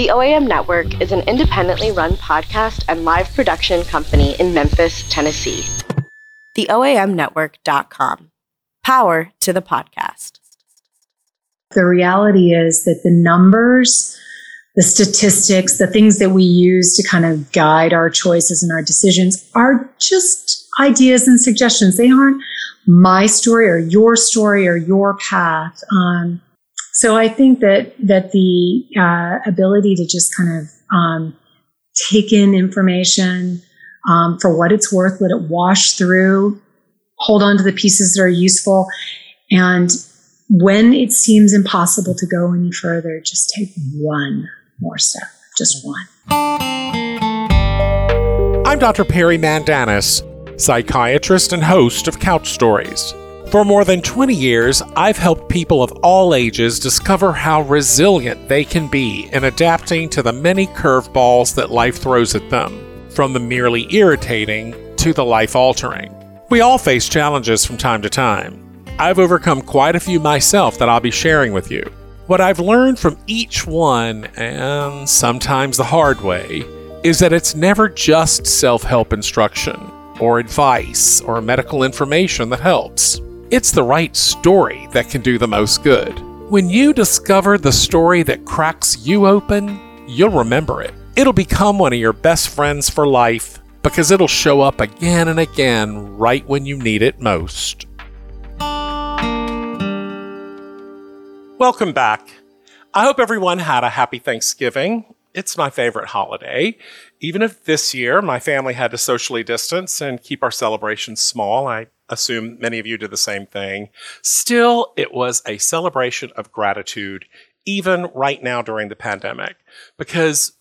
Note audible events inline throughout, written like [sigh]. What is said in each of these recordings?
The OAM Network is an independently run podcast and live production company in Memphis, Tennessee. The TheOAMNetwork.com. Power to the podcast. The reality is that the numbers, the statistics, the things that we use to kind of guide our choices and our decisions are just ideas and suggestions. They aren't my story or your story or your path. Um, so I think that that the uh, ability to just kind of um, take in information um, for what it's worth, let it wash through, hold on to the pieces that are useful, and when it seems impossible to go any further, just take one more step, just one. I'm Dr. Perry Mandanis, psychiatrist and host of Couch Stories. For more than 20 years, I've helped people of all ages discover how resilient they can be in adapting to the many curveballs that life throws at them, from the merely irritating to the life altering. We all face challenges from time to time. I've overcome quite a few myself that I'll be sharing with you. What I've learned from each one, and sometimes the hard way, is that it's never just self help instruction, or advice, or medical information that helps. It's the right story that can do the most good. When you discover the story that cracks you open, you'll remember it. It'll become one of your best friends for life because it'll show up again and again right when you need it most. Welcome back. I hope everyone had a happy Thanksgiving. It's my favorite holiday. Even if this year my family had to socially distance and keep our celebrations small, I assume many of you did the same thing. Still, it was a celebration of gratitude, even right now during the pandemic, because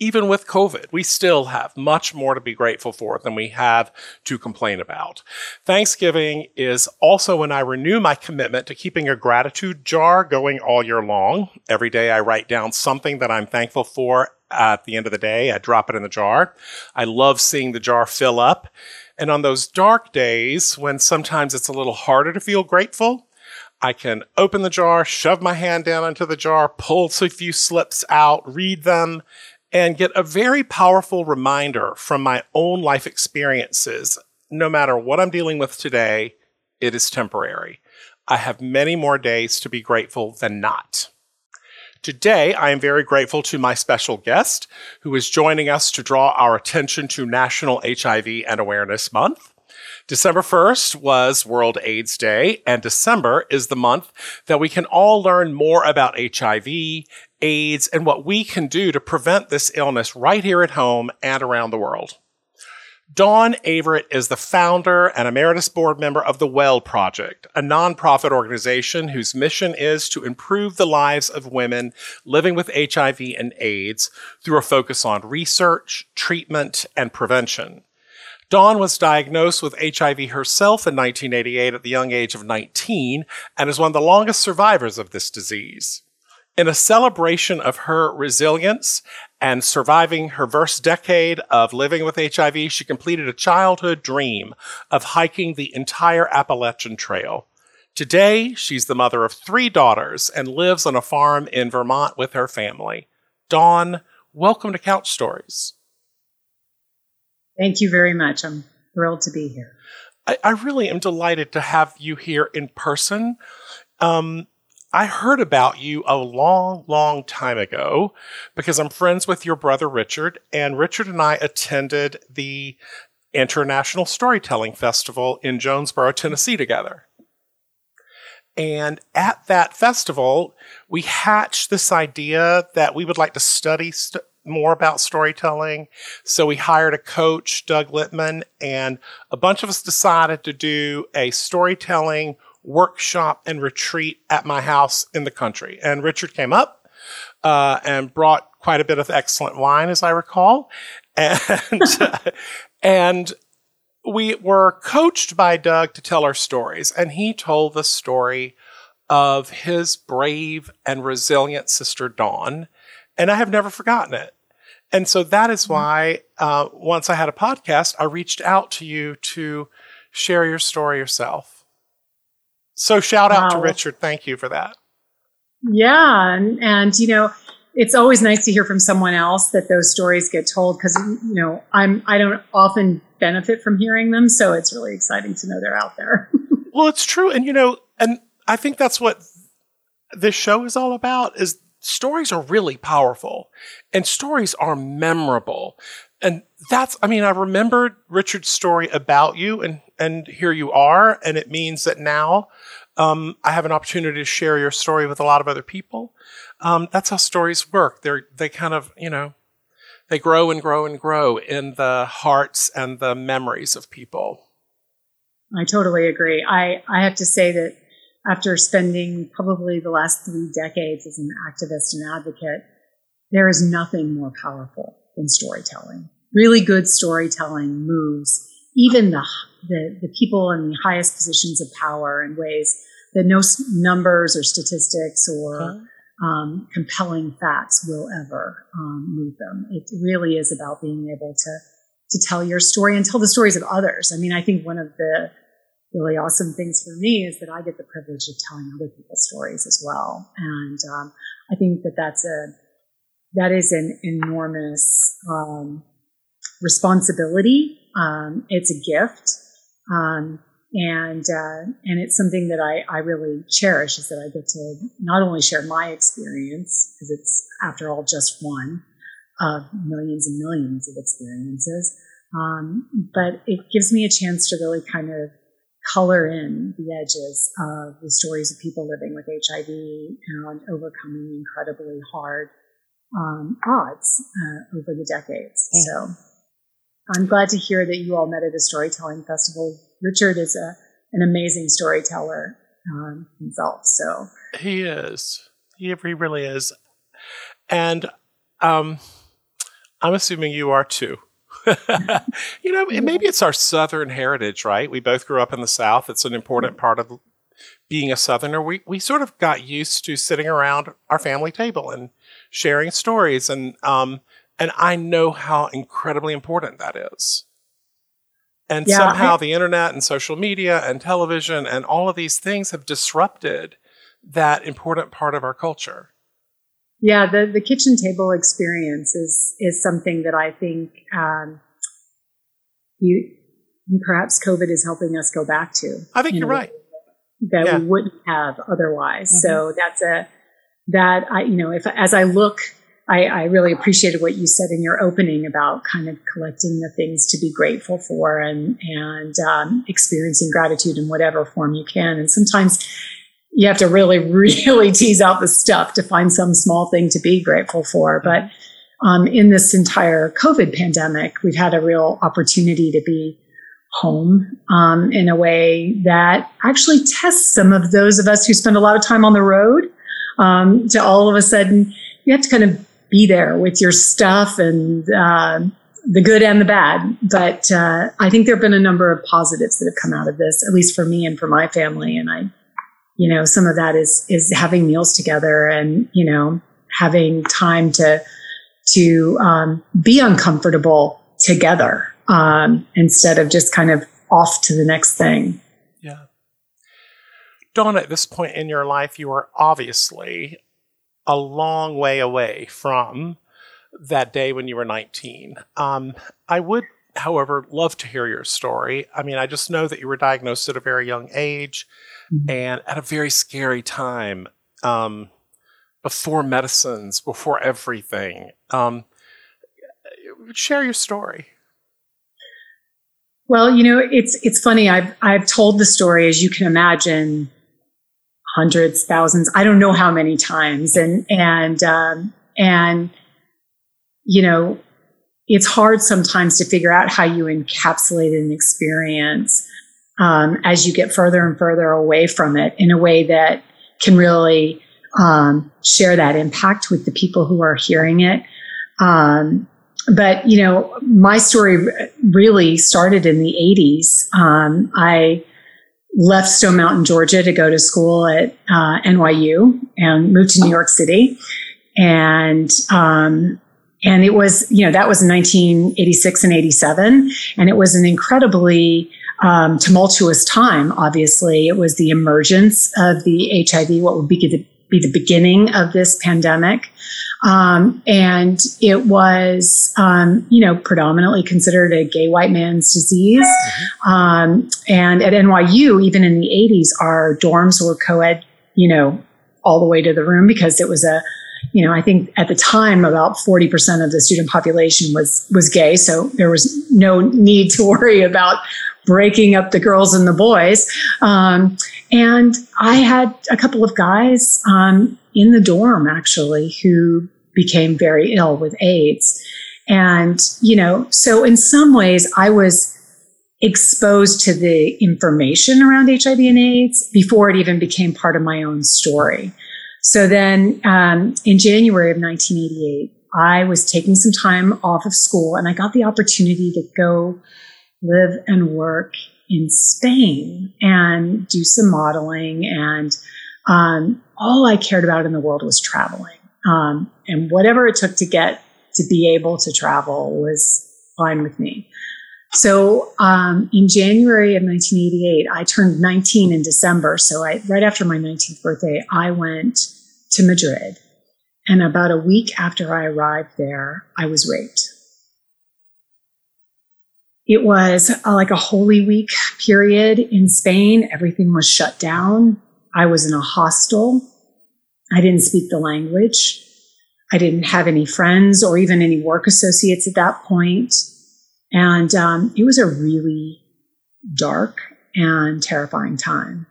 even with COVID, we still have much more to be grateful for than we have to complain about. Thanksgiving is also when I renew my commitment to keeping a gratitude jar going all year long. Every day I write down something that I'm thankful for at the end of the day. I drop it in the jar. I love seeing the jar fill up. And on those dark days, when sometimes it's a little harder to feel grateful, I can open the jar, shove my hand down into the jar, pull a few slips out, read them, and get a very powerful reminder from my own life experiences. No matter what I'm dealing with today, it is temporary. I have many more days to be grateful than not. Today, I am very grateful to my special guest who is joining us to draw our attention to National HIV and Awareness Month. December 1st was World AIDS Day, and December is the month that we can all learn more about HIV, AIDS, and what we can do to prevent this illness right here at home and around the world. Dawn Averitt is the founder and emeritus board member of the Well Project, a nonprofit organization whose mission is to improve the lives of women living with HIV and AIDS through a focus on research, treatment, and prevention. Dawn was diagnosed with HIV herself in 1988 at the young age of 19 and is one of the longest survivors of this disease. In a celebration of her resilience and surviving her first decade of living with HIV, she completed a childhood dream of hiking the entire Appalachian Trail. Today, she's the mother of three daughters and lives on a farm in Vermont with her family. Dawn, welcome to Couch Stories. Thank you very much. I'm thrilled to be here. I, I really am delighted to have you here in person. Um, I heard about you a long, long time ago because I'm friends with your brother Richard, and Richard and I attended the International Storytelling Festival in Jonesborough, Tennessee together. And at that festival, we hatched this idea that we would like to study st- more about storytelling. So we hired a coach, Doug Lipman, and a bunch of us decided to do a storytelling workshop and retreat at my house in the country. And Richard came up uh, and brought quite a bit of excellent wine, as I recall. [laughs] And, and we were coached by Doug to tell our stories. And he told the story of his brave and resilient sister, Dawn. And I have never forgotten it. And so that is mm-hmm. why, uh, once I had a podcast, I reached out to you to share your story yourself. So shout out wow. to Richard. Thank you for that. Yeah. And, and, you know, it's always nice to hear from someone else that those stories get told because you know I'm I don't often benefit from hearing them, so it's really exciting to know they're out there. [laughs] well, it's true, and you know, and I think that's what this show is all about. Is stories are really powerful, and stories are memorable, and that's I mean I remembered Richard's story about you, and and here you are, and it means that now um, I have an opportunity to share your story with a lot of other people. Um, that's how stories work. They're they kind of you know they grow and grow and grow in the hearts and the memories of people. I totally agree. I I have to say that after spending probably the last three decades as an activist and advocate, there is nothing more powerful than storytelling. Really good storytelling moves even the the, the people in the highest positions of power in ways that no numbers or statistics or um, compelling facts will ever um, move them. It really is about being able to to tell your story and tell the stories of others. I mean, I think one of the really awesome things for me is that I get the privilege of telling other people's stories as well, and um, I think that that's a that is an enormous um, responsibility. Um, it's a gift. Um, and uh, and it's something that I, I really cherish is that I get to not only share my experience because it's after all just one of millions and millions of experiences, um, but it gives me a chance to really kind of color in the edges of the stories of people living with HIV and overcoming incredibly hard um, odds uh, over the decades. Mm. So I'm glad to hear that you all met at a storytelling festival. Richard is a, an amazing storyteller um, himself. So he is. He, he really is. And um, I'm assuming you are too. [laughs] you know, maybe it's our Southern heritage, right? We both grew up in the South. It's an important part of being a Southerner. We, we sort of got used to sitting around our family table and sharing stories. And um, and I know how incredibly important that is. And yeah, somehow I, the internet and social media and television and all of these things have disrupted that important part of our culture. Yeah, the, the kitchen table experience is is something that I think um, you perhaps COVID is helping us go back to. I think you're right. That yeah. we wouldn't have otherwise. Mm-hmm. So that's a that I you know if as I look I, I, really appreciated what you said in your opening about kind of collecting the things to be grateful for and and um, experiencing gratitude in whatever form you can. And sometimes you have to really, [laughs] really tease out the stuff to find some small thing to be grateful for. But um, in this entire COVID pandemic, we've had a real opportunity to be home um, in a way that actually tests some of those of us who spend a lot of time on the road. Um, to all of a sudden, you have to kind of be there with your stuff and uh, the good and the bad. But uh, I think there have been a number of positives that have come out of this, at least for me and for my family. And I, you know, some of that is is having meals together and you know having time to to um, be uncomfortable together um, instead of just kind of off to the next thing. Yeah. Dawn, at this point in your life, you are obviously a long way away from that day when you were 19. Um, I would, however, love to hear your story. I mean, I just know that you were diagnosed at a very young age mm-hmm. and at a very scary time um, before medicines, before everything. Um, share your story. Well, you know, it's it's funny. I've I've told the story, as you can imagine, hundreds, thousands, I don't know how many times. And, and, um, and, you know, it's hard sometimes to figure out how you encapsulate an experience um, as you get further and further away from it in a way that can really um, share that impact with the people who are hearing it. Um, but you know, my story really started in the '80s. Um, I left Stone Mountain, Georgia to go to school at uh, NYU and moved to New York City. And, um, and it was, you know, that was 1986 and 87. And it was an incredibly um, tumultuous time, obviously. It was the emergence of the HIV, what would be the, be the beginning of this pandemic. Um, and it was, um, you know, predominantly considered a gay white man's disease. Mm-hmm. Um, and at NYU, even in the 80s, our dorms were co ed, you know, all the way to the room because it was a, you know, I think at the time about 40% of the student population was, was gay. So there was no need to worry about breaking up the girls and the boys. Um, and I had a couple of guys um, in the dorm actually who became very ill with AIDS. And, you know, so in some ways I was exposed to the information around HIV and AIDS before it even became part of my own story. So then um, in January of 1988, I was taking some time off of school and I got the opportunity to go live and work in Spain and do some modeling. And um, all I cared about in the world was traveling. Um, and whatever it took to get to be able to travel was fine with me. So um, in January of 1988, I turned 19 in December. So I, right after my 19th birthday, I went to Madrid. And about a week after I arrived there, I was raped. It was uh, like a Holy Week period in Spain. Everything was shut down. I was in a hostel. I didn't speak the language. I didn't have any friends or even any work associates at that point. And um, it was a really dark and terrifying time.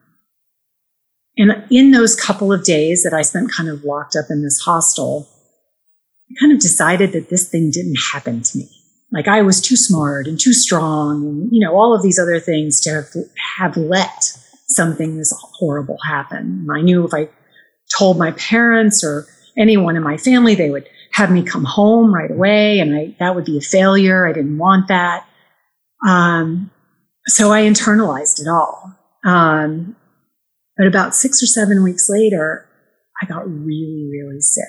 And in those couple of days that I spent kind of locked up in this hostel, I kind of decided that this thing didn't happen to me. Like I was too smart and too strong and, you know, all of these other things to have, have let something this horrible happen. I knew if I told my parents or anyone in my family, they would have me come home right away and I, that would be a failure. I didn't want that. Um, so I internalized it all. Um, but about six or seven weeks later, I got really, really sick.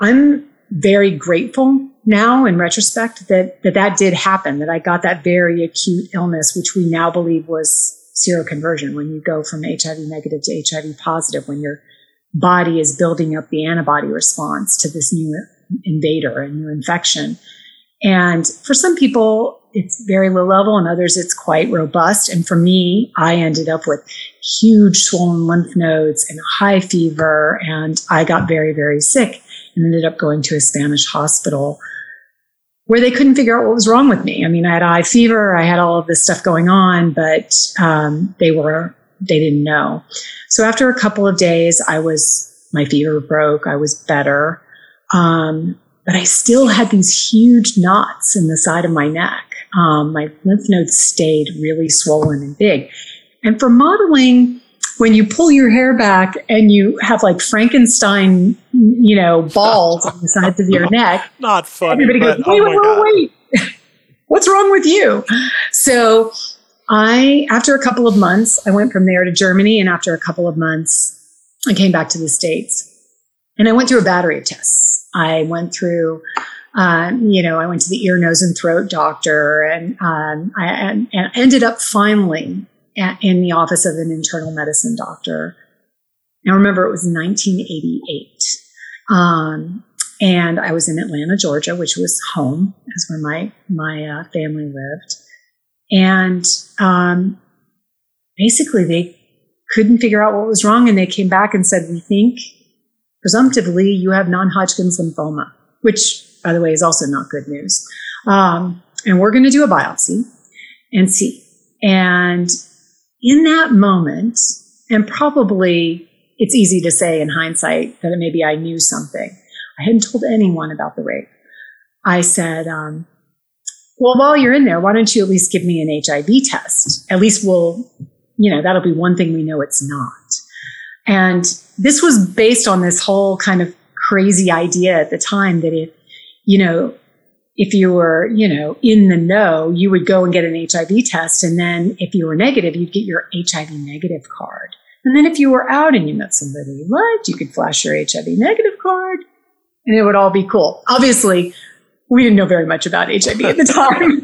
I'm very grateful now in retrospect that, that that did happen, that I got that very acute illness, which we now believe was seroconversion when you go from HIV negative to HIV positive, when your body is building up the antibody response to this new invader and new infection. And for some people, it's very low level and others it's quite robust. And for me, I ended up with huge swollen lymph nodes and high fever. And I got very, very sick and ended up going to a Spanish hospital where they couldn't figure out what was wrong with me. I mean, I had high fever, I had all of this stuff going on, but um, they were they didn't know. So after a couple of days, I was my fever broke. I was better, um, but I still had these huge knots in the side of my neck. Um, my lymph nodes stayed really swollen and big. And for modeling, when you pull your hair back and you have like Frankenstein, you know, balls on the sides of your [laughs] neck. Not funny. Everybody goes, wait, wait, oh wait, wait. [laughs] What's wrong with you? So I, after a couple of months, I went from there to Germany. And after a couple of months, I came back to the States. And I went through a battery of tests. I went through, um, you know, I went to the ear, nose, and throat doctor, and um, I and, and ended up finally in the office of an internal medicine doctor. Now, remember, it was 1988. Um, and I was in Atlanta, Georgia, which was home, as where my, my uh, family lived. And um, basically, they couldn't figure out what was wrong. And they came back and said, We think presumptively you have non Hodgkin's lymphoma, which, by the way, is also not good news. Um, and we're going to do a biopsy and see. And in that moment, and probably it's easy to say in hindsight that maybe I knew something. I hadn't told anyone about the rape. I said, um, well, while you're in there, why don't you at least give me an HIV test? At least we'll, you know, that'll be one thing we know it's not. And this was based on this whole kind of crazy idea at the time that if, you know, if you were, you know, in the know, you would go and get an HIV test. And then if you were negative, you'd get your HIV negative card. And then if you were out and you met somebody you liked, you could flash your HIV negative card and it would all be cool. Obviously, we didn't know very much about HIV at the time.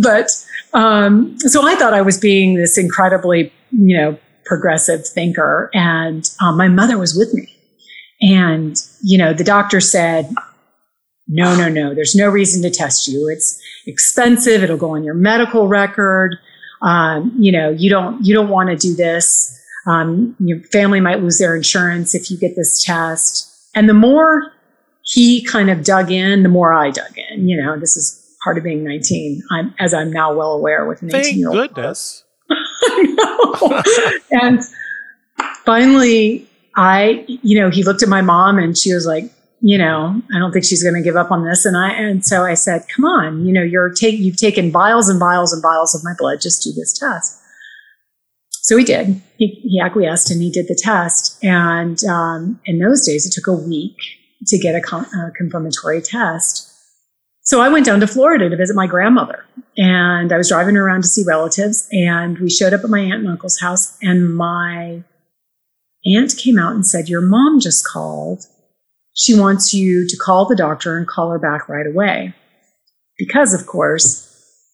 [laughs] but um, so I thought I was being this incredibly, you know, progressive thinker. And um, my mother was with me. And, you know, the doctor said, no, no, no, there's no reason to test you. It's expensive. It'll go on your medical record. Um, you know, you don't, you don't want to do this. Um, your family might lose their insurance if you get this test. And the more he kind of dug in, the more I dug in. You know, this is part of being 19, I'm, as I'm now well aware with an 18 year old. Thank goodness. [laughs] and finally, I, you know, he looked at my mom and she was like, you know, I don't think she's going to give up on this. And I, and so I said, come on, you know, you're take, you've taken vials and vials and vials of my blood. Just do this test. So he did. He, he acquiesced and he did the test. And um, in those days, it took a week to get a, con- a confirmatory test. So I went down to Florida to visit my grandmother and I was driving around to see relatives and we showed up at my aunt and uncle's house and my aunt came out and said, your mom just called. She wants you to call the doctor and call her back right away. Because of course,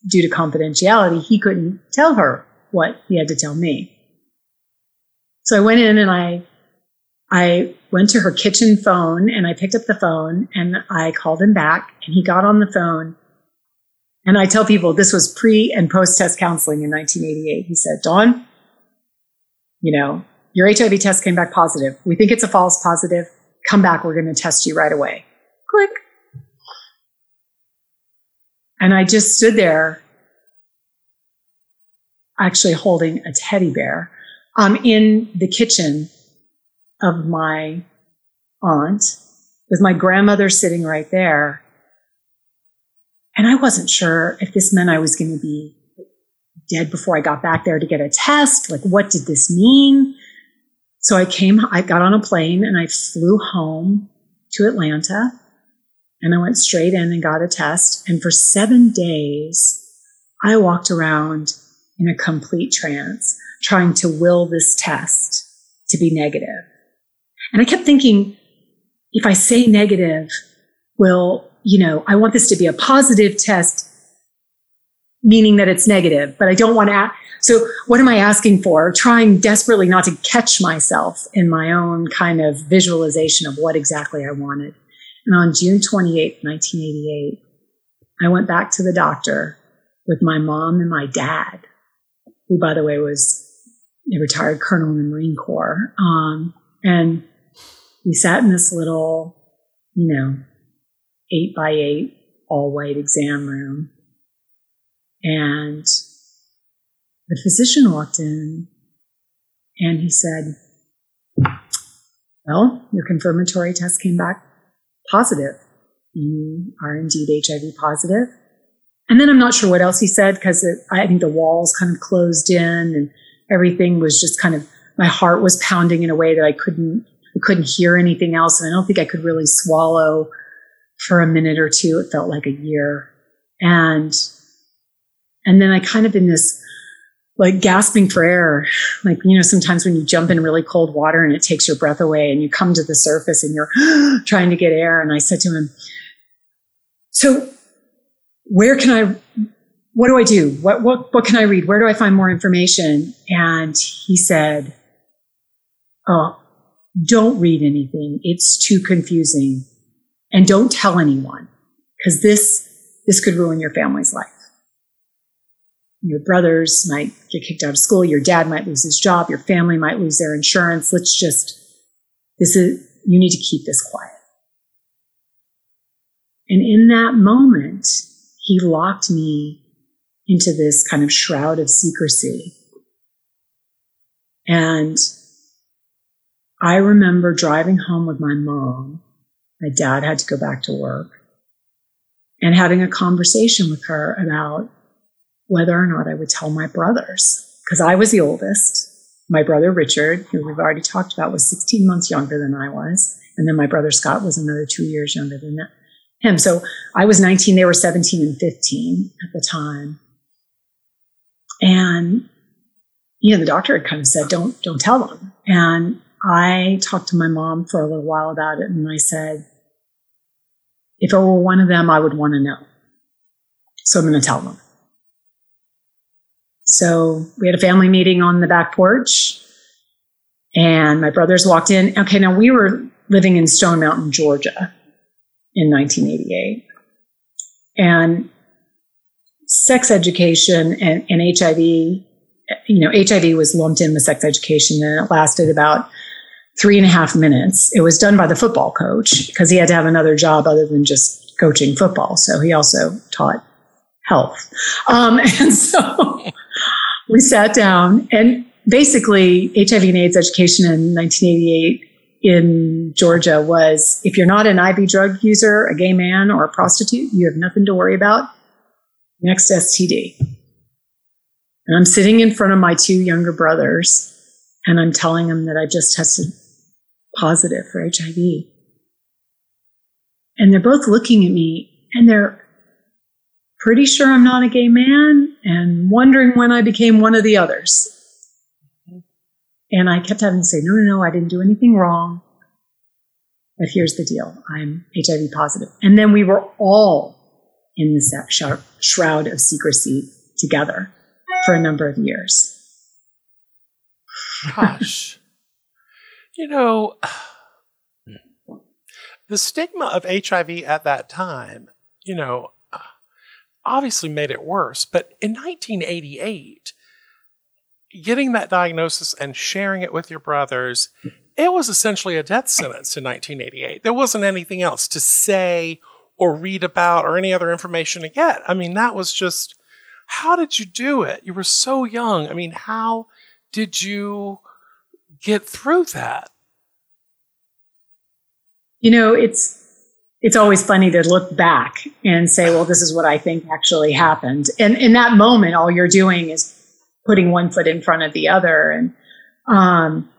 due to confidentiality, he couldn't tell her what he had to tell me. So I went in and I I went to her kitchen phone and I picked up the phone and I called him back and he got on the phone. And I tell people this was pre and post test counseling in 1988. He said, Dawn, you know, your HIV test came back positive. We think it's a false positive. Come back. We're going to test you right away. Click. And I just stood there, actually holding a teddy bear um, in the kitchen of my aunt with my grandmother sitting right there. And I wasn't sure if this meant I was going to be dead before I got back there to get a test. Like, what did this mean? So I came, I got on a plane and I flew home to Atlanta and I went straight in and got a test. And for seven days, I walked around in a complete trance, trying to will this test to be negative. And I kept thinking, if I say negative, well, you know, I want this to be a positive test, meaning that it's negative, but I don't want to. so what am I asking for? Trying desperately not to catch myself in my own kind of visualization of what exactly I wanted. And on June 28, 1988, I went back to the doctor with my mom and my dad, who, by the way, was a retired colonel in the Marine Corps. Um, and we sat in this little, you know, eight by eight, all white exam room. And the physician walked in and he said, Well, your confirmatory test came back positive. You are indeed HIV positive. And then I'm not sure what else he said because I think the walls kind of closed in and everything was just kind of, my heart was pounding in a way that I couldn't I couldn't hear anything else. And I don't think I could really swallow for a minute or two. It felt like a year. And, and then I kind of in this like gasping for air. Like, you know, sometimes when you jump in really cold water and it takes your breath away and you come to the surface and you're [gasps] trying to get air. And I said to him, so where can I, what do I do? What, what, what can I read? Where do I find more information? And he said, Oh, don't read anything. It's too confusing. And don't tell anyone because this, this could ruin your family's life. Your brothers might get kicked out of school. Your dad might lose his job. Your family might lose their insurance. Let's just, this is, you need to keep this quiet. And in that moment, he locked me into this kind of shroud of secrecy. And I remember driving home with my mom. My dad had to go back to work and having a conversation with her about whether or not I would tell my brothers because I was the oldest. My brother Richard, who we've already talked about, was 16 months younger than I was. And then my brother Scott was another two years younger than him. So I was 19, they were 17 and 15 at the time. And, you know, the doctor had kind of said, don't, don't tell them. And I talked to my mom for a little while about it and I said, if it were one of them, I would want to know. So I'm going to tell them. So we had a family meeting on the back porch and my brothers walked in. Okay, now we were living in Stone Mountain, Georgia in 1988. And sex education and, and HIV, you know, HIV was lumped in with sex education and it lasted about three and a half minutes. It was done by the football coach because he had to have another job other than just coaching football. So he also taught health. Um, [laughs] and so we sat down and basically HIV and AIDS education in 1988 in Georgia was if you're not an IV drug user, a gay man, or a prostitute, you have nothing to worry about. Next STD. And I'm sitting in front of my two younger brothers and I'm telling them that I just tested positive for HIV. And they're both looking at me and they're pretty sure I'm not a gay man and wondering when I became one of the others. And I kept having to say, no, no, no, I didn't do anything wrong. But here's the deal I'm HIV positive. And then we were all in the shroud of secrecy together for a number of years. Gosh. you know, the stigma of HIV at that time, you know, obviously made it worse. But in 1988, getting that diagnosis and sharing it with your brothers, it was essentially a death sentence in 1988. There wasn't anything else to say or read about or any other information to get. I mean, that was just how did you do it? You were so young. I mean, how did you get through that? You know, it's it's always funny to look back and say, well, this is what I think actually happened. And in that moment, all you're doing is putting one foot in front of the other. And, um,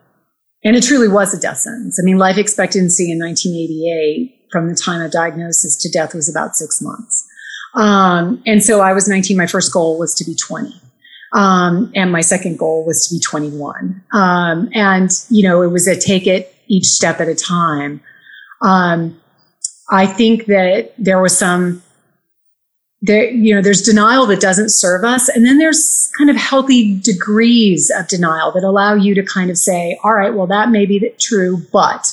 and it truly was a death sentence. I mean, life expectancy in 1988 from the time of diagnosis to death was about six months. Um, and so I was 19. My first goal was to be 20. Um, and my second goal was to be 21. Um, and, you know, it was a take it each step at a time. Um, I think that there was some there, you know, there's denial that doesn't serve us. And then there's kind of healthy degrees of denial that allow you to kind of say, all right, well, that may be true, but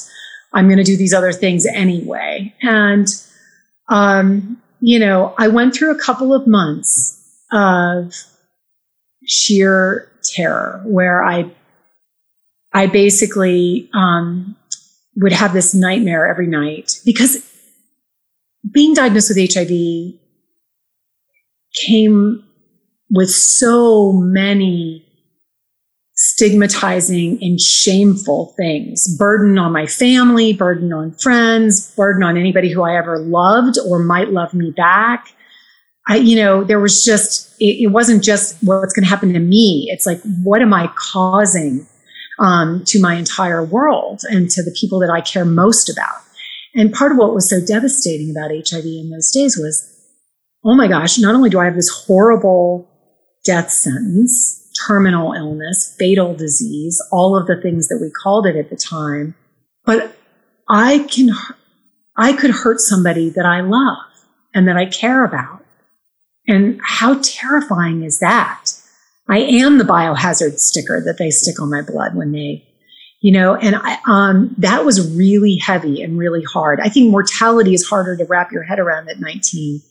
I'm going to do these other things anyway. And, um, you know, I went through a couple of months of sheer terror where I, I basically, um, would have this nightmare every night because being diagnosed with HIV came with so many stigmatizing and shameful things burden on my family, burden on friends, burden on anybody who I ever loved or might love me back. I, you know, there was just, it, it wasn't just what's going to happen to me. It's like, what am I causing um, to my entire world and to the people that I care most about? And part of what was so devastating about HIV in those days was oh my gosh, not only do I have this horrible death sentence, terminal illness, fatal disease, all of the things that we called it at the time, but I can, I could hurt somebody that I love and that I care about. And how terrifying is that? I am the biohazard sticker that they stick on my blood when they, you know, and I, um, that was really heavy and really hard. I think mortality is harder to wrap your head around at 19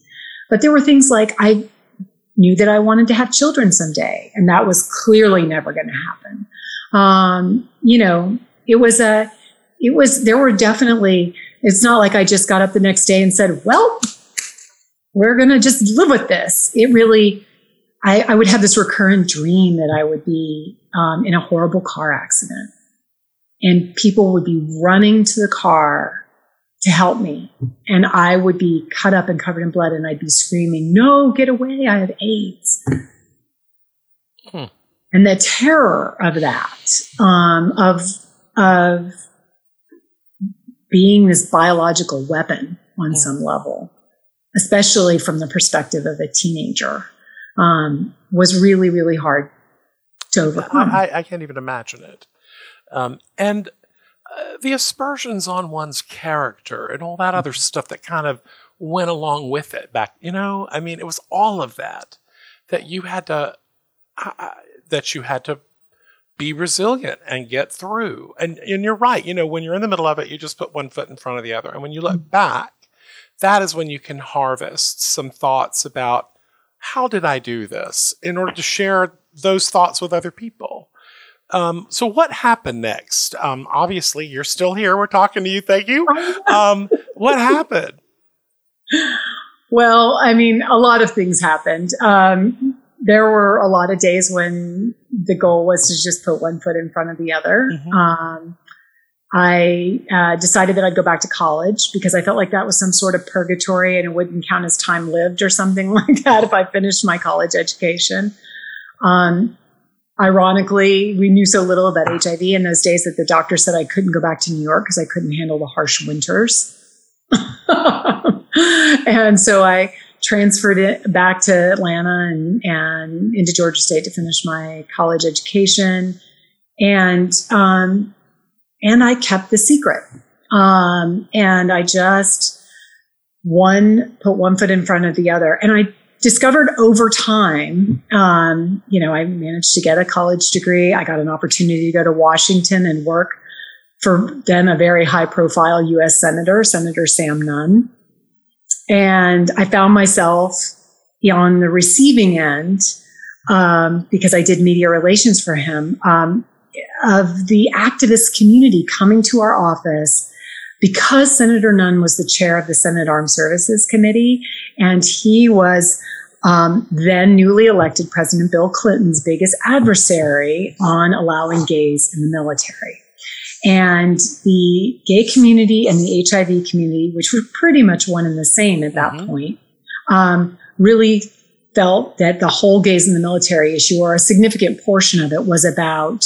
but there were things like I knew that I wanted to have children someday, and that was clearly never going to happen. Um, you know, it was a, it was, there were definitely, it's not like I just got up the next day and said, well, we're going to just live with this. It really, I, I, would have this recurrent dream that I would be um, in a horrible car accident and people would be running to the car to help me. And I would be cut up and covered in blood and I'd be screaming, no, get away. I have AIDS. Hmm. And the terror of that, um, of, of being this biological weapon on hmm. some level, especially from the perspective of a teenager, um, was really, really hard to overcome. I, I can't even imagine it. Um, and the aspersions on one's character and all that other mm-hmm. stuff that kind of went along with it back you know i mean it was all of that that you had to uh, that you had to be resilient and get through. And, and you're right. You know, when you're in the middle of it, you just put one foot in front of the other. And when you look mm-hmm. back, that is when you can harvest some thoughts about how did I do this in order to share those thoughts with other people. Um, so what happened next? Um, obviously, you're still here. We're talking to you. Thank you. Um, what happened? Well, I mean, a lot of things happened. Um, there were a lot of days when the goal was to just put one foot in front of the other. Mm-hmm. I uh, decided that I'd go back to college because I felt like that was some sort of purgatory and it wouldn't count as time lived or something [laughs] like that if I finished my college education. Um, ironically, we knew so little about HIV in those days that the doctor said I couldn't go back to New York because I couldn't handle the harsh winters. [laughs] and so I transferred it back to Atlanta and, and into Georgia State to finish my college education. And, um, and I kept the secret. Um, and I just one put one foot in front of the other. And I discovered over time, um, you know, I managed to get a college degree. I got an opportunity to go to Washington and work for then a very high profile U.S. Senator, Senator Sam Nunn. And I found myself on the receiving end um, because I did media relations for him um, of the activist community coming to our office because Senator Nunn was the chair of the Senate Armed Services Committee, and he was um, then newly elected President Bill Clinton's biggest adversary on allowing gays in the military. And the gay community and the HIV community, which were pretty much one and the same at that mm-hmm. point, um, really felt that the whole gays in the military issue, or a significant portion of it, was about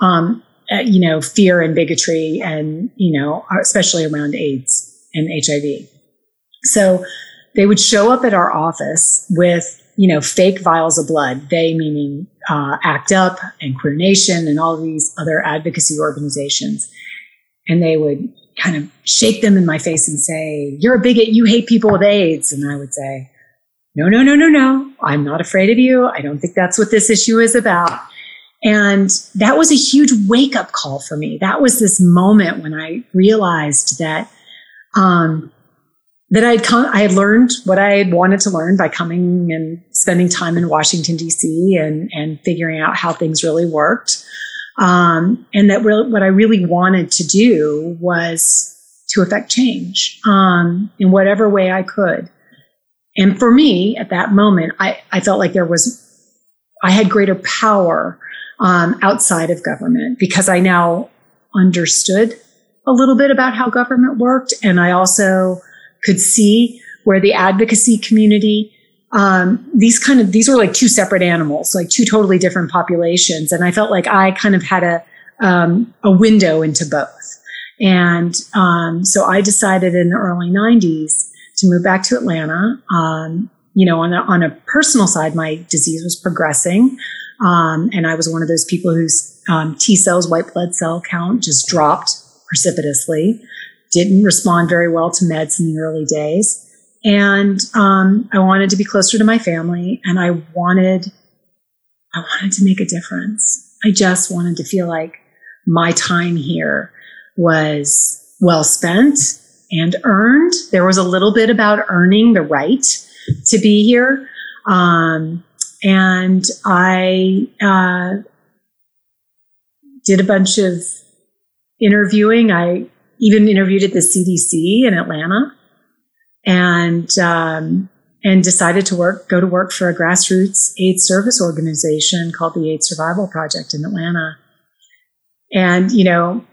um, uh, you know, fear and bigotry and, you know, especially around AIDS and HIV. So they would show up at our office with, you know, fake vials of blood. They meaning uh, ACT UP and Queer Nation and all these other advocacy organizations. And they would kind of shake them in my face and say, You're a bigot. You hate people with AIDS. And I would say, No, no, no, no, no. I'm not afraid of you. I don't think that's what this issue is about. And that was a huge wake up call for me. That was this moment when I realized that, um, that I had come, I had learned what I had wanted to learn by coming and spending time in Washington D.C. and and figuring out how things really worked, um, and that what I really wanted to do was to affect change um, in whatever way I could. And for me, at that moment, I, I felt like there was I had greater power um, outside of government because I now understood a little bit about how government worked. And I also could see where the advocacy community, um, these kind of, these were like two separate animals, like two totally different populations. And I felt like I kind of had a, um, a window into both. And um, so I decided in the early 90s to move back to Atlanta. Um, you know, on a, on a personal side, my disease was progressing. Um, and I was one of those people whose um, T cells, white blood cell count just dropped precipitously, didn't respond very well to meds in the early days. And um, I wanted to be closer to my family and I wanted, I wanted to make a difference. I just wanted to feel like my time here was well spent and earned. There was a little bit about earning the right to be here. Um, and I uh, did a bunch of interviewing. I even interviewed at the CDC in Atlanta, and um, and decided to work go to work for a grassroots AIDS service organization called the AIDS Survival Project in Atlanta. And you know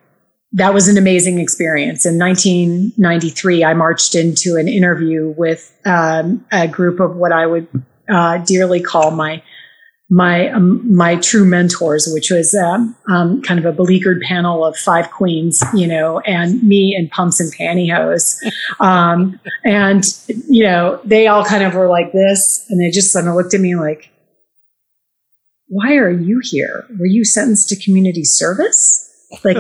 that was an amazing experience. In 1993, I marched into an interview with um, a group of what I would uh, dearly call my my um, my true mentors, which was um, um, kind of a beleaguered panel of five queens, you know, and me in pumps and pantyhose, um, and you know, they all kind of were like this, and they just kind of looked at me like, "Why are you here? Were you sentenced to community service? Like,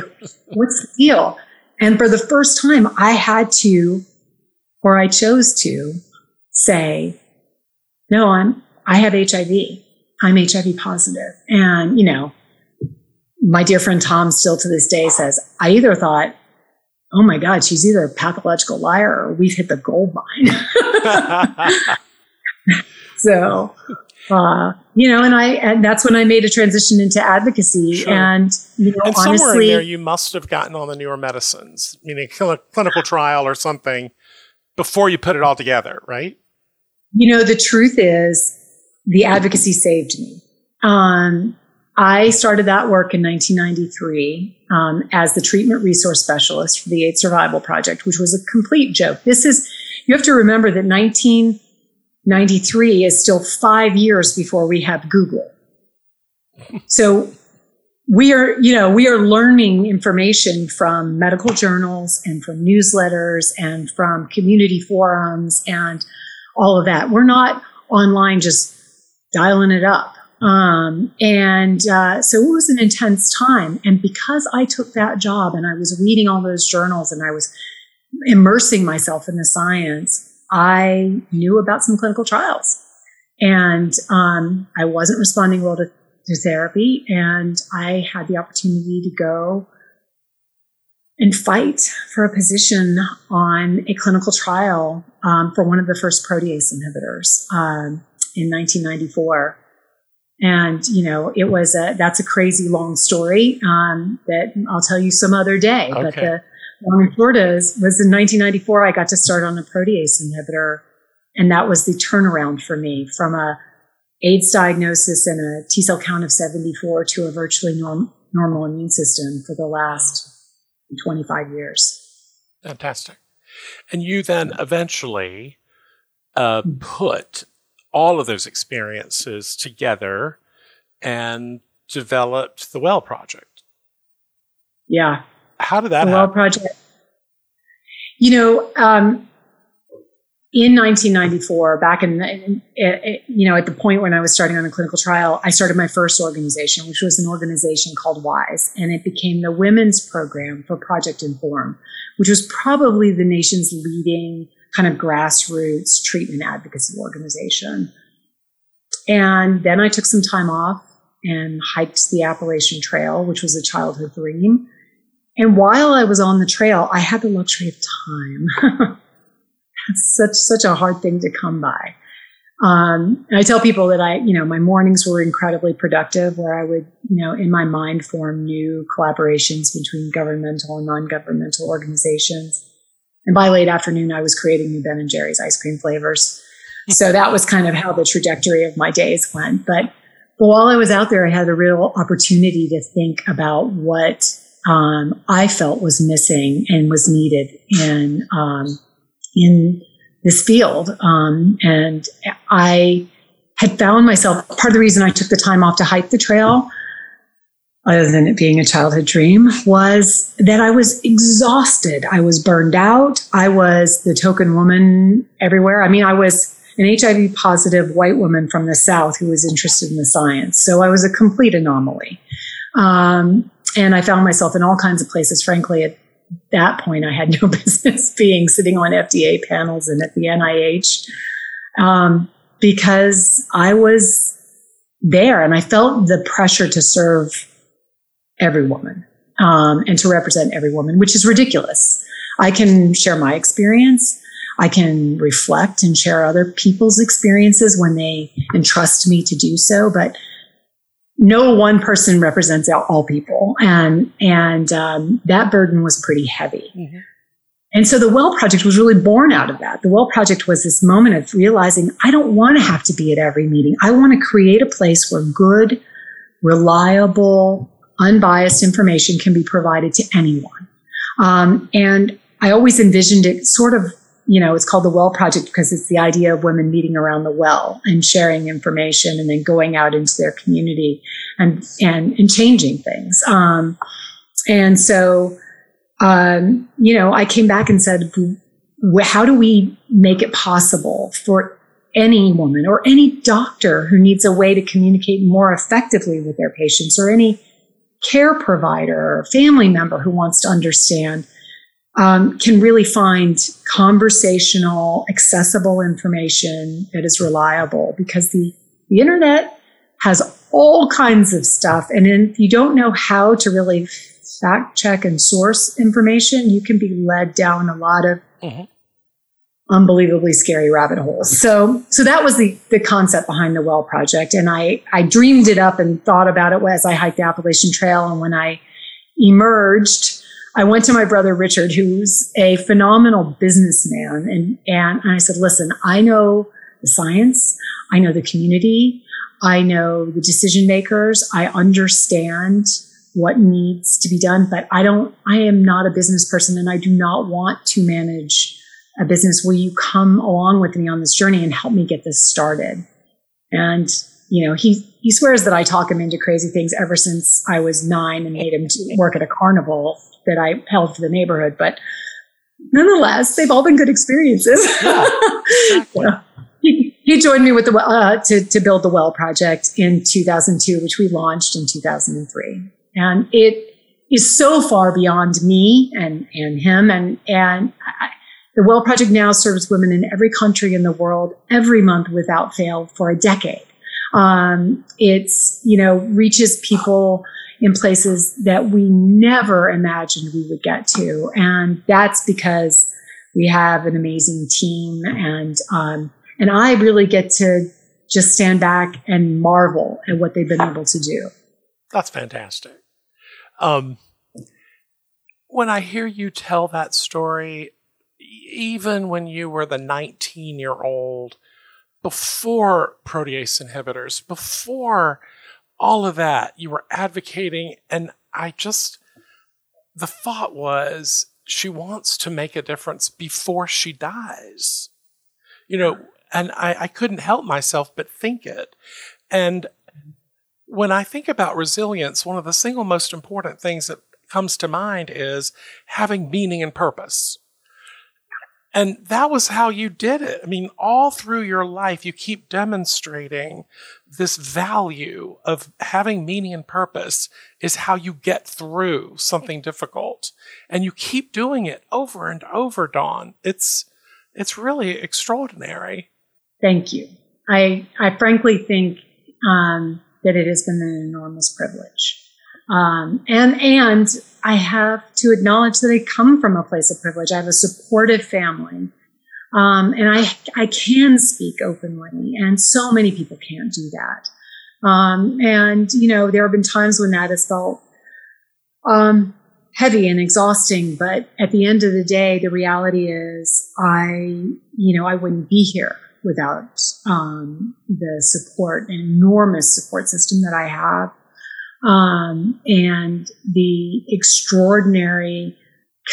what's the deal?" And for the first time, I had to, or I chose to, say, no, I'm, I have HIV. I'm HIV positive. And, you know, my dear friend Tom still to this day says, I either thought, oh my God, she's either a pathological liar or we've hit the gold mine. [laughs] so, uh, you know, and I, and that's when I made a transition into advocacy. Sure. And, you know, and honestly, somewhere in there, you must have gotten on the newer medicines, meaning a clinical trial or something before you put it all together, right? You know, the truth is the advocacy saved me. Um, I started that work in 1993 um, as the treatment resource specialist for the AIDS Survival Project, which was a complete joke. This is, you have to remember that 1993 is still five years before we have Google. So we are, you know, we are learning information from medical journals and from newsletters and from community forums and all of that. We're not online just dialing it up. Um, and uh, so it was an intense time. And because I took that job and I was reading all those journals and I was immersing myself in the science, I knew about some clinical trials. And um, I wasn't responding well to, to therapy. And I had the opportunity to go and fight for a position on a clinical trial um, for one of the first protease inhibitors um, in 1994. And, you know, it was a, that's a crazy long story um, that I'll tell you some other day. Okay. But the long short is, was in 1994, I got to start on a protease inhibitor. And that was the turnaround for me from a AIDS diagnosis and a T cell count of 74 to a virtually norm, normal immune system for the last 25 years. Fantastic. And you then eventually uh, hmm. put all of those experiences together and developed the Well Project. Yeah. How did that the happen? Well Project. You know, um, in 1994, back in, in, in, you know, at the point when I was starting on a clinical trial, I started my first organization, which was an organization called WISE, and it became the Women's Program for Project Inform, which was probably the nation's leading kind of grassroots treatment advocacy organization. And then I took some time off and hiked the Appalachian Trail, which was a childhood dream. And while I was on the trail, I had the luxury of time. [laughs] That's such such a hard thing to come by. Um, and I tell people that I, you know, my mornings were incredibly productive, where I would, you know, in my mind form new collaborations between governmental and non-governmental organizations. And by late afternoon, I was creating new Ben and Jerry's ice cream flavors. so [laughs] that was kind of how the trajectory of my days went. But, but while I was out there, I had a real opportunity to think about what um, I felt was missing and was needed in um, in this field. Um, and I had found myself part of the reason I took the time off to hike the trail other than it being a childhood dream, was that I was exhausted. I was burned out. I was the token woman everywhere. I mean, I was an HIV positive white woman from the South who was interested in the science. So I was a complete anomaly. Um, and I found myself in all kinds of places. Frankly, at that point, I had no [laughs] business being sitting on FDA panels and at the NIH um, because I was there and I felt the pressure to serve every woman um, and to represent every woman, which is ridiculous. I can share my experience. I can reflect and share other people's experiences when they entrust me to do so, but no one person represents all people, and and um, that burden was pretty heavy. Mm-hmm. And so the Well Project was really born out of that. The Well Project was this moment of realizing I don't want to have to be at every meeting. I want to create a place where good, reliable, unbiased information can be provided to anyone. Um, and I always envisioned it sort of, you know, it's called the Well Project because it's the idea of women meeting around the well and sharing information and then going out into their community and and and changing things. Um, and so, um, you know, I came back and said, how do we make it possible for any woman or any doctor who needs a way to communicate more effectively with their patients or any care provider or family member who wants to understand um, can really find conversational, accessible information that is reliable because the, the internet has all kinds of stuff. And if you don't know how to really fact check and source information, you can be led down a lot of mm-hmm. unbelievably scary rabbit holes. So, so that was the, the concept behind the Well Project. And I, I dreamed it up and thought about it as I hiked the Appalachian Trail. And when I emerged, I went to my brother Richard, who's a phenomenal businessman. And, and I said, listen, I know the science. I know the community. I know the decision makers. I understand what needs to be done, but I don't, I am not a business person and I do not want to manage a business. Will you come along with me on this journey and help me get this started? And, you know, he, he swears that I talk him into crazy things ever since I was nine and made him work at a carnival that I held for the neighborhood. But nonetheless, they've all been good experiences. Yeah, [laughs] exactly. he, he joined me with the, uh, to, to build the Well Project in 2002, which we launched in 2003. And it is so far beyond me and, and him. And, and I, the Well Project now serves women in every country in the world every month without fail for a decade. Um, it's, you know, reaches people in places that we never imagined we would get to. And that's because we have an amazing team and, um, and I really get to just stand back and marvel at what they've been able to do. That's fantastic. Um, when I hear you tell that story, even when you were the 19 year old, before protease inhibitors, before all of that, you were advocating. And I just, the thought was she wants to make a difference before she dies. You know, and I, I couldn't help myself but think it. And when I think about resilience, one of the single most important things that comes to mind is having meaning and purpose. And that was how you did it. I mean, all through your life, you keep demonstrating this value of having meaning and purpose is how you get through something difficult. And you keep doing it over and over, Dawn. It's, it's really extraordinary. Thank you. I, I frankly think, um, that it has been an enormous privilege. Um, and and I have to acknowledge that I come from a place of privilege. I have a supportive family, um, and I I can speak openly, and so many people can't do that. Um, and you know, there have been times when that has felt um, heavy and exhausting. But at the end of the day, the reality is, I you know, I wouldn't be here without um, the support, an enormous support system that I have, um, and the extraordinary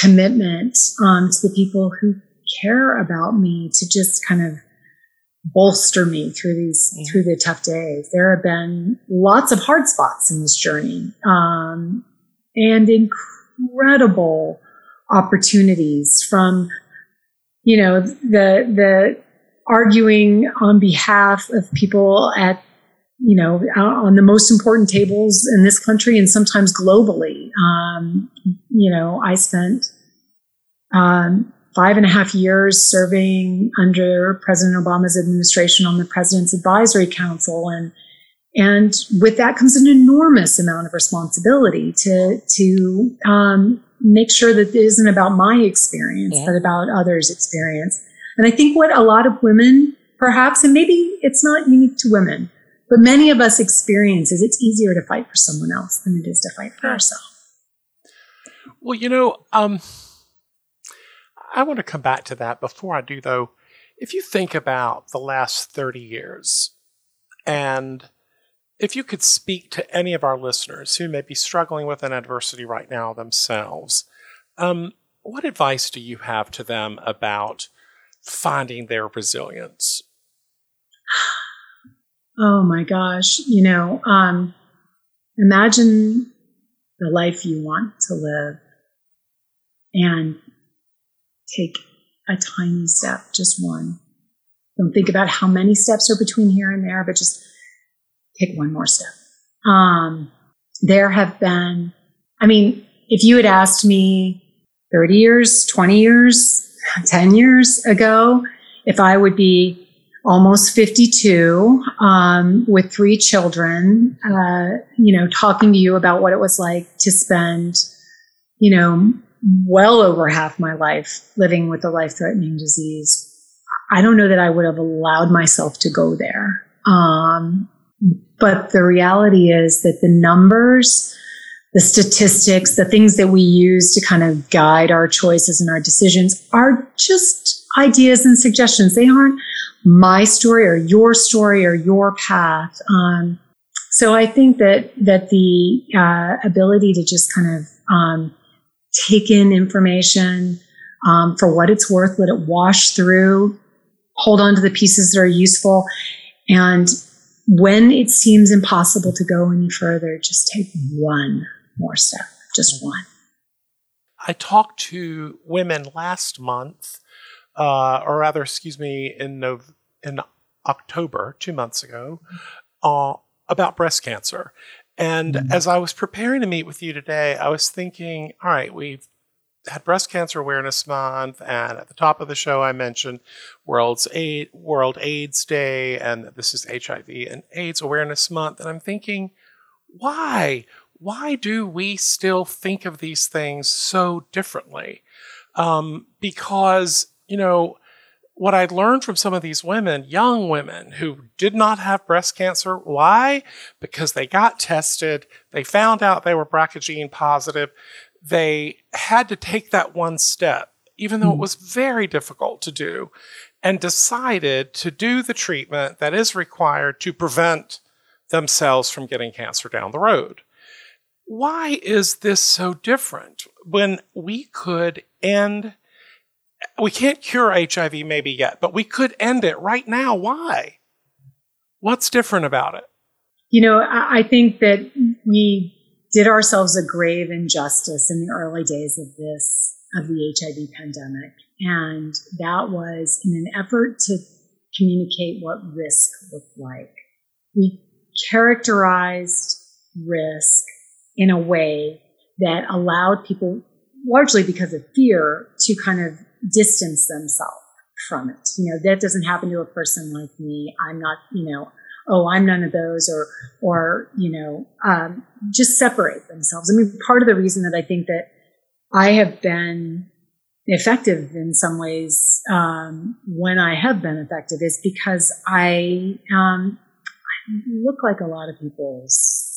commitment um, to the people who care about me to just kind of bolster me through these through the tough days. There have been lots of hard spots in this journey, um, and incredible opportunities from you know the the arguing on behalf of people at you know on the most important tables in this country and sometimes globally um, you know i spent um, five and a half years serving under president obama's administration on the president's advisory council and and with that comes an enormous amount of responsibility to to um, make sure that it isn't about my experience yeah. but about others experience and I think what a lot of women, perhaps, and maybe it's not unique to women, but many of us experience is it's easier to fight for someone else than it is to fight for ourselves. Well, you know, um, I want to come back to that. Before I do, though, if you think about the last 30 years, and if you could speak to any of our listeners who may be struggling with an adversity right now themselves, um, what advice do you have to them about finding their resilience? [sighs] Oh my gosh. You know, um, imagine the life you want to live and take a tiny step, just one. Don't think about how many steps are between here and there, but just take one more step. Um, there have been, I mean, if you had asked me 30 years, 20 years, [laughs] 10 years ago if I would be almost 52, um, with three children, uh, you know, talking to you about what it was like to spend, you know, well over half my life living with a life threatening disease. I don't know that I would have allowed myself to go there. Um, but the reality is that the numbers, the statistics, the things that we use to kind of guide our choices and our decisions are just ideas and suggestions. They aren't my story or your story or your path. Um, so I think that that the uh, ability to just kind of um, take in information um, for what it's worth, let it wash through, hold on to the pieces that are useful, and when it seems impossible to go any further, just take one more step, just one. I talked to women last month, uh, or rather, excuse me, in Nov- in October, two months ago, uh, about breast cancer. And mm-hmm. as I was preparing to meet with you today, I was thinking, all right, we've had Breast Cancer Awareness Month, and at the top of the show, I mentioned World's AIDS, World AIDS Day, and this is HIV and AIDS Awareness Month. And I'm thinking, why? Why do we still think of these things so differently? Um, because, you know, what I'd learned from some of these women, young women who did not have breast cancer. Why? Because they got tested. They found out they were BRCA gene positive they had to take that one step, even though it hmm. was very difficult to do, and decided to do the treatment that is required to prevent themselves from getting cancer down the road. Why is this so different when we could end? We can't cure HIV maybe yet, but we could end it right now. Why? What's different about it? You know, I think that we did ourselves a grave injustice in the early days of this, of the HIV pandemic. And that was in an effort to communicate what risk looked like. We characterized risk in a way that allowed people, largely because of fear, to kind of distance themselves from it. You know, that doesn't happen to a person like me. I'm not, you know, oh, I'm none of those, or, or, you know, um, just separate themselves. I mean, part of the reason that I think that I have been effective in some ways um, when I have been effective is because I, um, look like a lot of people's.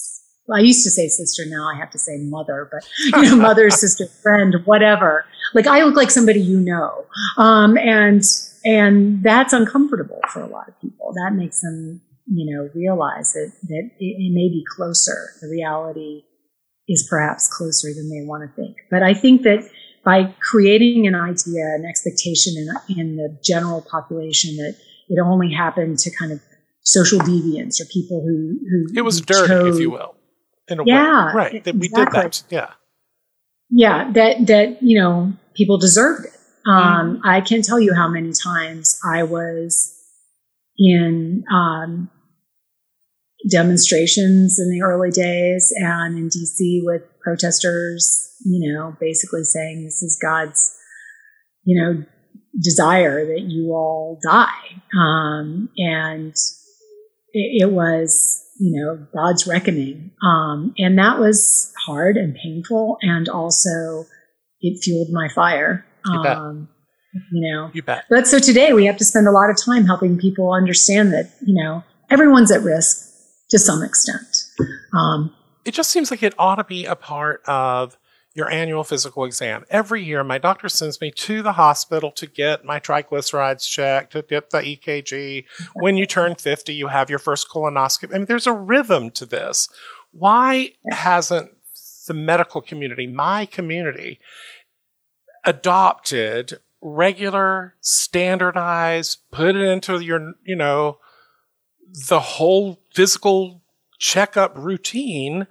Well, I used to say sister, now I have to say mother, but you know, mother, [laughs] sister, friend, whatever. Like I look like somebody you know, um, and and that's uncomfortable for a lot of people. That makes them you know, realize that, that it, it may be closer. The reality is perhaps closer than they want to think. But I think that by creating an idea, an expectation in, in the general population that it only happened to kind of social deviants or people who, who it was dirty, chose, if you will, in a yeah, way, right? That we did that, yeah, yeah. That that you know people deserved it. Um, mm. I can't tell you how many times I was in um, demonstrations in the early days and in DC with protesters, you know, basically saying this is God's, you know, desire that you all die. Um, and it, it, was, you know, God's reckoning. Um, and that was hard and painful. And also it fueled my fire. Um, you know, you bet. But so today we have to spend a lot of time helping people understand that, you know, everyone's at risk to some extent. Um, it just seems like it ought to be a part of your annual physical exam. Every year, my doctor sends me to the hospital to get my triglycerides checked, to get the EKG. When you turn 50, you have your first colonoscopy. I mean, there's a rhythm to this. Why hasn't the medical community, my community, adopted regular, standardized, put it into your, you know, the whole physical checkup routine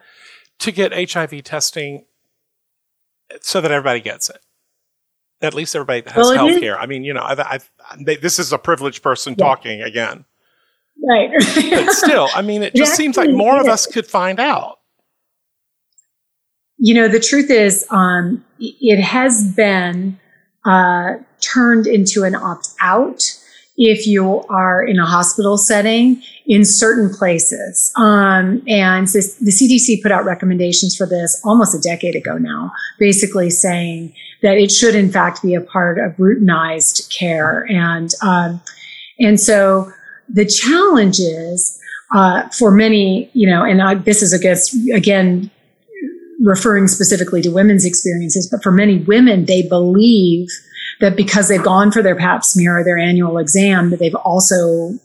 to get HIV testing so that everybody gets it. At least everybody has well, health care. I mean, you know, I, I, they, this is a privileged person yeah. talking again. Right. but still, I mean, it [laughs] just it seems like more is. of us could find out. You know, the truth is, um, it has been uh, turned into an opt out if you are in a hospital setting in certain places. Um, and the CDC put out recommendations for this almost a decade ago now, basically saying that it should in fact be a part of routinized care. And, um, and so the challenge is, uh, for many, you know, and I, this is against, again, referring specifically to women's experiences, but for many women, they believe that because they've gone for their pap smear or their annual exam, that they've also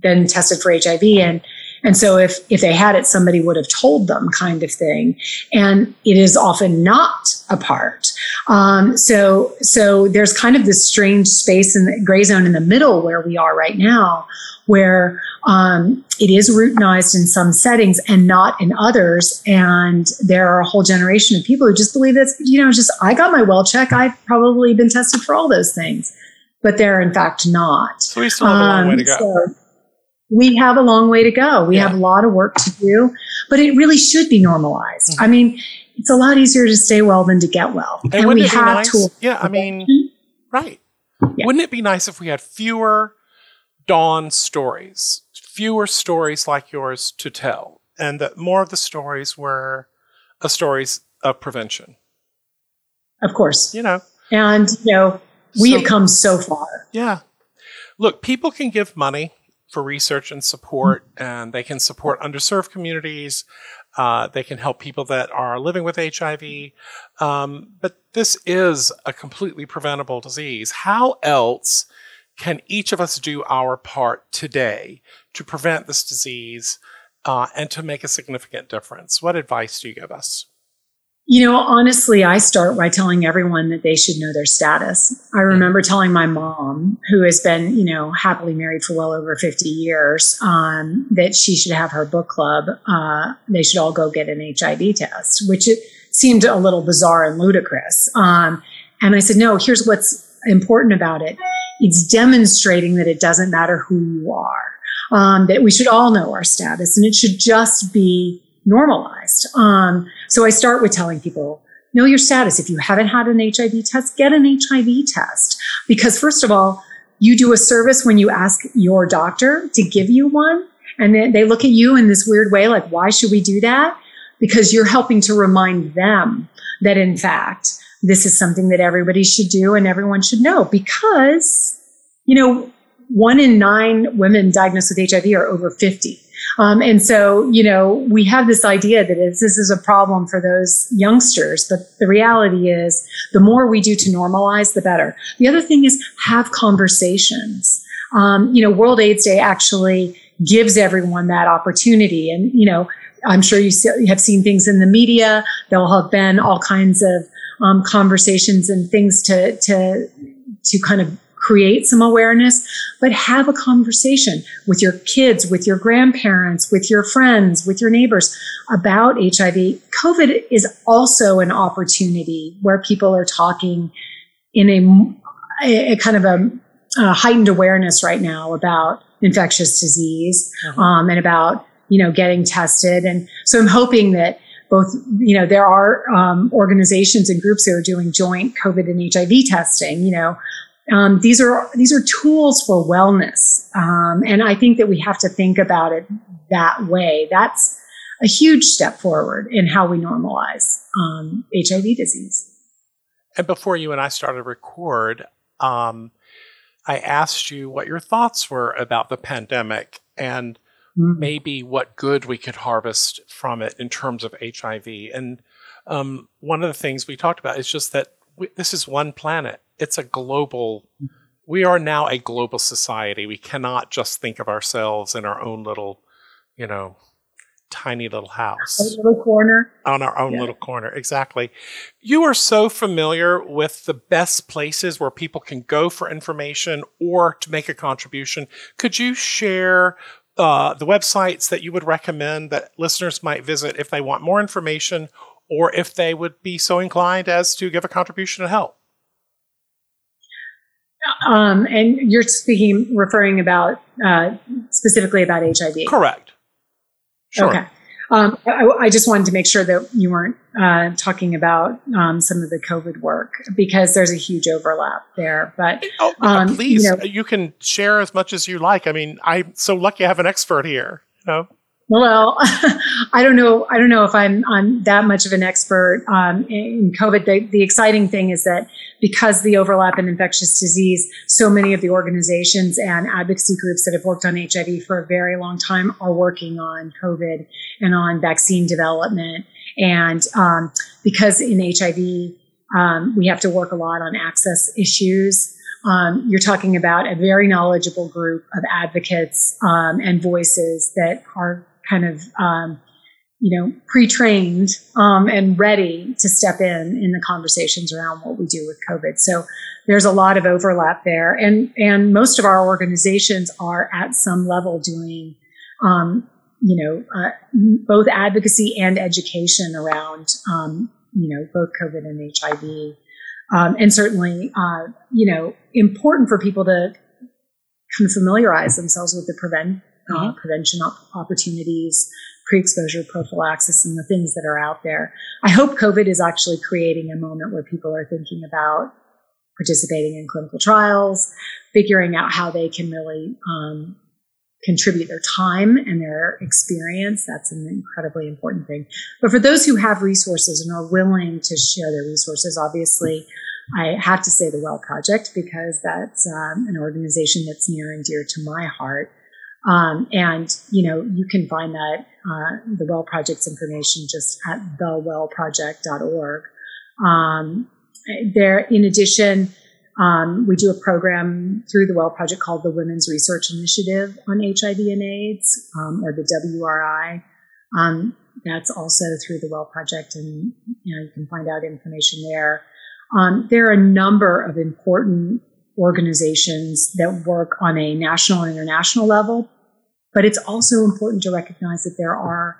been tested for HIV. And, and so if, if they had it, somebody would have told them kind of thing. And it is often not a part. Um, so, so there's kind of this strange space in the gray zone in the middle where we are right now, where um, it is routinized in some settings and not in others. And there are a whole generation of people who just believe that's, you know, just I got my well check. I've probably been tested for all those things, but they're in fact not. So we still have a long um, way to go. So we have a long way to go. We yeah. have a lot of work to do, but it really should be normalized. Mm-hmm. I mean, it's a lot easier to stay well than to get well. And, and we have nice? tools. Yeah, I mean, right. Yeah. Wouldn't it be nice if we had fewer dawn stories, fewer stories like yours to tell, and that more of the stories were a stories of prevention. Of course. You know. And, you know, we so, have come so far. Yeah. Look, people can give money for research and support, and they can support underserved communities. Uh, they can help people that are living with HIV. Um, but this is a completely preventable disease. How else can each of us do our part today to prevent this disease uh, and to make a significant difference? What advice do you give us? You know, honestly, I start by telling everyone that they should know their status. I remember telling my mom, who has been, you know, happily married for well over 50 years, um, that she should have her book club. Uh, they should all go get an HIV test, which it seemed a little bizarre and ludicrous. Um, and I said, no, here's what's important about it it's demonstrating that it doesn't matter who you are, um, that we should all know our status and it should just be normalized. Um, so I start with telling people, know your status. If you haven't had an HIV test, get an HIV test. Because first of all, you do a service when you ask your doctor to give you one. And then they look at you in this weird way, like, why should we do that? Because you're helping to remind them that in fact, this is something that everybody should do and everyone should know because, you know, one in nine women diagnosed with HIV are over 50. Um, and so, you know, we have this idea that this is a problem for those youngsters, but the reality is the more we do to normalize, the better. The other thing is have conversations. Um, you know, World AIDS Day actually gives everyone that opportunity. And, you know, I'm sure you have seen things in the media. There'll have been all kinds of um, conversations and things to to to kind of create some awareness, but have a conversation with your kids, with your grandparents, with your friends, with your neighbors about HIV. COVID is also an opportunity where people are talking in a, a, a kind of a, a, heightened awareness right now about infectious disease uh-huh. um, and about you know getting tested. And so I'm hoping that both, you know, there are um, organizations and groups that are doing joint COVID and HIV testing. You know, um, these are these are tools for wellness, um, and I think that we have to think about it that way. That's a huge step forward in how we normalize um, HIV disease. And before you and I started to record, um, I asked you what your thoughts were about the pandemic and mm-hmm. maybe what good we could harvest from it in terms of HIV. And um, one of the things we talked about is just that we, this is one planet. It's a global. We are now a global society. We cannot just think of ourselves in our own little, you know, tiny little house. A little corner. On our own yeah. little corner. Exactly. You are so familiar with the best places where people can go for information or to make a contribution. Could you share uh, the websites that you would recommend that listeners might visit if they want more information or if they would be so inclined as to give a contribution to help. Um, and you're speaking, referring about uh, specifically about HIV. Correct. Sure. Okay. Um, I, I, just wanted to make sure that you weren't uh, talking about um, some of the COVID work because there's a huge overlap there. But oh, um, please, you, know, you, can share as much as you like. I mean, I'm so lucky I have an expert here. You know? Well, [laughs] I don't know. I don't know if I'm I'm that much of an expert um, in COVID. The, the exciting thing is that because the overlap in infectious disease, so many of the organizations and advocacy groups that have worked on HIV for a very long time are working on COVID and on vaccine development. And um, because in HIV, um, we have to work a lot on access issues. Um, you're talking about a very knowledgeable group of advocates um, and voices that are kind of um, you know, pre-trained um, and ready to step in in the conversations around what we do with COVID. So there's a lot of overlap there, and and most of our organizations are at some level doing, um, you know, uh, both advocacy and education around, um, you know, both COVID and HIV, um, and certainly, uh, you know, important for people to kind of familiarize themselves with the prevent uh, mm-hmm. prevention op- opportunities pre-exposure prophylaxis and the things that are out there. I hope COVID is actually creating a moment where people are thinking about participating in clinical trials, figuring out how they can really um, contribute their time and their experience. That's an incredibly important thing. But for those who have resources and are willing to share their resources, obviously, I have to say the Well Project because that's um, an organization that's near and dear to my heart. Um, and, you know, you can find that, uh, the Well Project's information just at thewellproject.org. Um, there, in addition, um, we do a program through the Well Project called the Women's Research Initiative on HIV and AIDS, um, or the WRI. Um, that's also through the Well Project, and you know you can find out information there. Um, there are a number of important organizations that work on a national and international level. But it's also important to recognize that there are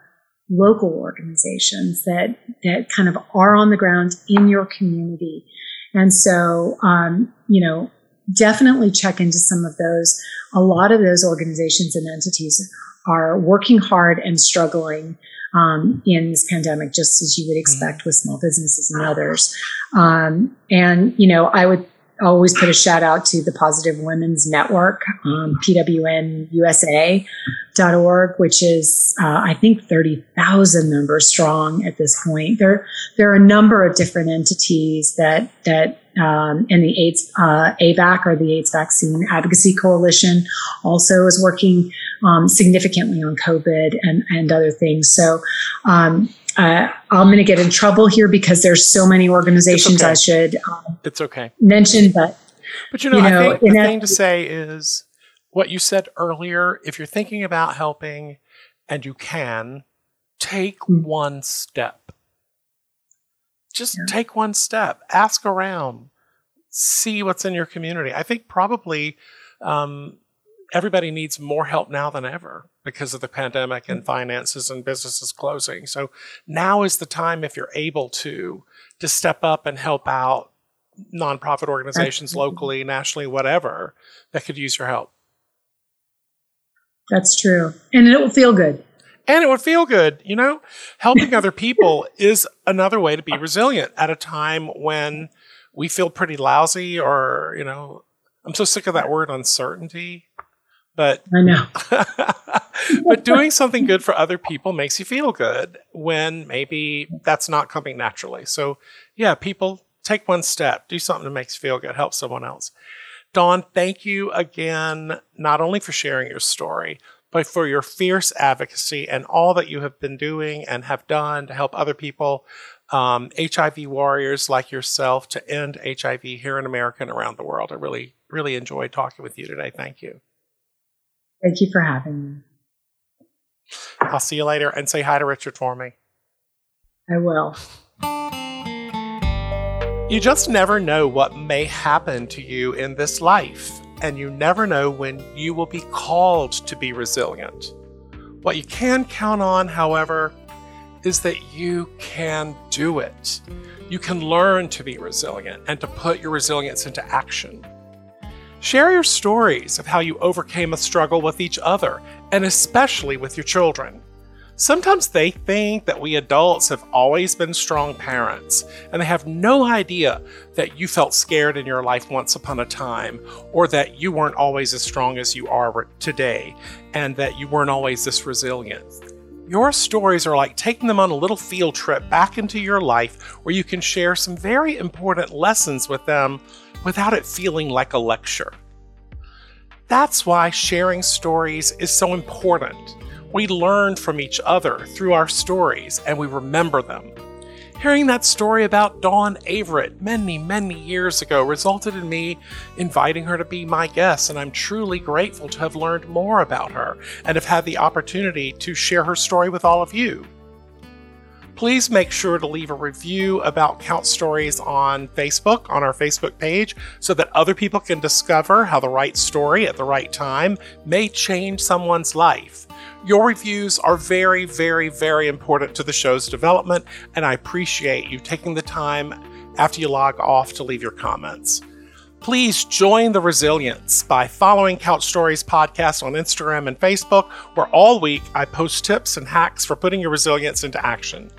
local organizations that, that kind of are on the ground in your community. And so, um, you know, definitely check into some of those. A lot of those organizations and entities are working hard and struggling um, in this pandemic, just as you would expect mm-hmm. with small businesses and others. Um, and you know, I would always put a shout out to the Positive Women's Network, um, pwnusa.org, which is, uh, I think, 30,000 members strong at this point. There, there are a number of different entities that, that, um, and the AIDS, uh, AVAC or the AIDS Vaccine Advocacy Coalition also is working, um, significantly on COVID and, and other things. So, um, uh, I'm going to get in trouble here because there's so many organizations okay. I should um, it's okay mention, but but you know, you know I think the thing to say is what you said earlier. If you're thinking about helping, and you can, take mm-hmm. one step. Just yeah. take one step. Ask around. See what's in your community. I think probably um, everybody needs more help now than ever because of the pandemic and finances and businesses closing. So now is the time, if you're able to, to step up and help out nonprofit organizations locally, nationally, whatever that could use your help. That's true. And it will feel good. And it would feel good. You know, helping [laughs] other people is another way to be resilient at a time when we feel pretty lousy or, you know, I'm so sick of that word uncertainty. But I know. [laughs] but doing something good for other people makes you feel good when maybe that's not coming naturally. So yeah, people take one step, do something that makes you feel good, help someone else. Dawn, thank you again, not only for sharing your story, but for your fierce advocacy and all that you have been doing and have done to help other people, um, HIV warriors like yourself, to end HIV here in America and around the world. I really, really enjoyed talking with you today. Thank you. Thank you for having me. I'll see you later and say hi to Richard for me. I will. You just never know what may happen to you in this life, and you never know when you will be called to be resilient. What you can count on, however, is that you can do it. You can learn to be resilient and to put your resilience into action. Share your stories of how you overcame a struggle with each other, and especially with your children. Sometimes they think that we adults have always been strong parents, and they have no idea that you felt scared in your life once upon a time, or that you weren't always as strong as you are today, and that you weren't always this resilient. Your stories are like taking them on a little field trip back into your life where you can share some very important lessons with them without it feeling like a lecture. That's why sharing stories is so important. We learn from each other through our stories and we remember them. Hearing that story about Dawn Averitt many, many years ago resulted in me inviting her to be my guest, and I'm truly grateful to have learned more about her and have had the opportunity to share her story with all of you. Please make sure to leave a review about Couch Stories on Facebook, on our Facebook page, so that other people can discover how the right story at the right time may change someone's life. Your reviews are very, very, very important to the show's development, and I appreciate you taking the time after you log off to leave your comments. Please join the resilience by following Couch Stories podcast on Instagram and Facebook, where all week I post tips and hacks for putting your resilience into action.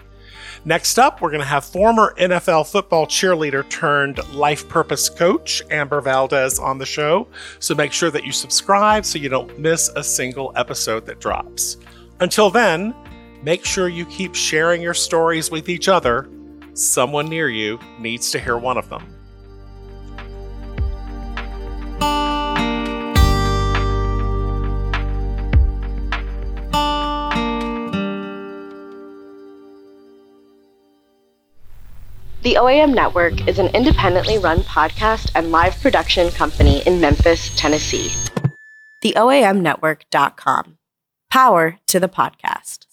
Next up, we're going to have former NFL football cheerleader turned life purpose coach, Amber Valdez, on the show. So make sure that you subscribe so you don't miss a single episode that drops. Until then, make sure you keep sharing your stories with each other. Someone near you needs to hear one of them. The OAM Network is an independently run podcast and live production company in Memphis, Tennessee. TheOAMNetwork.com. Power to the podcast.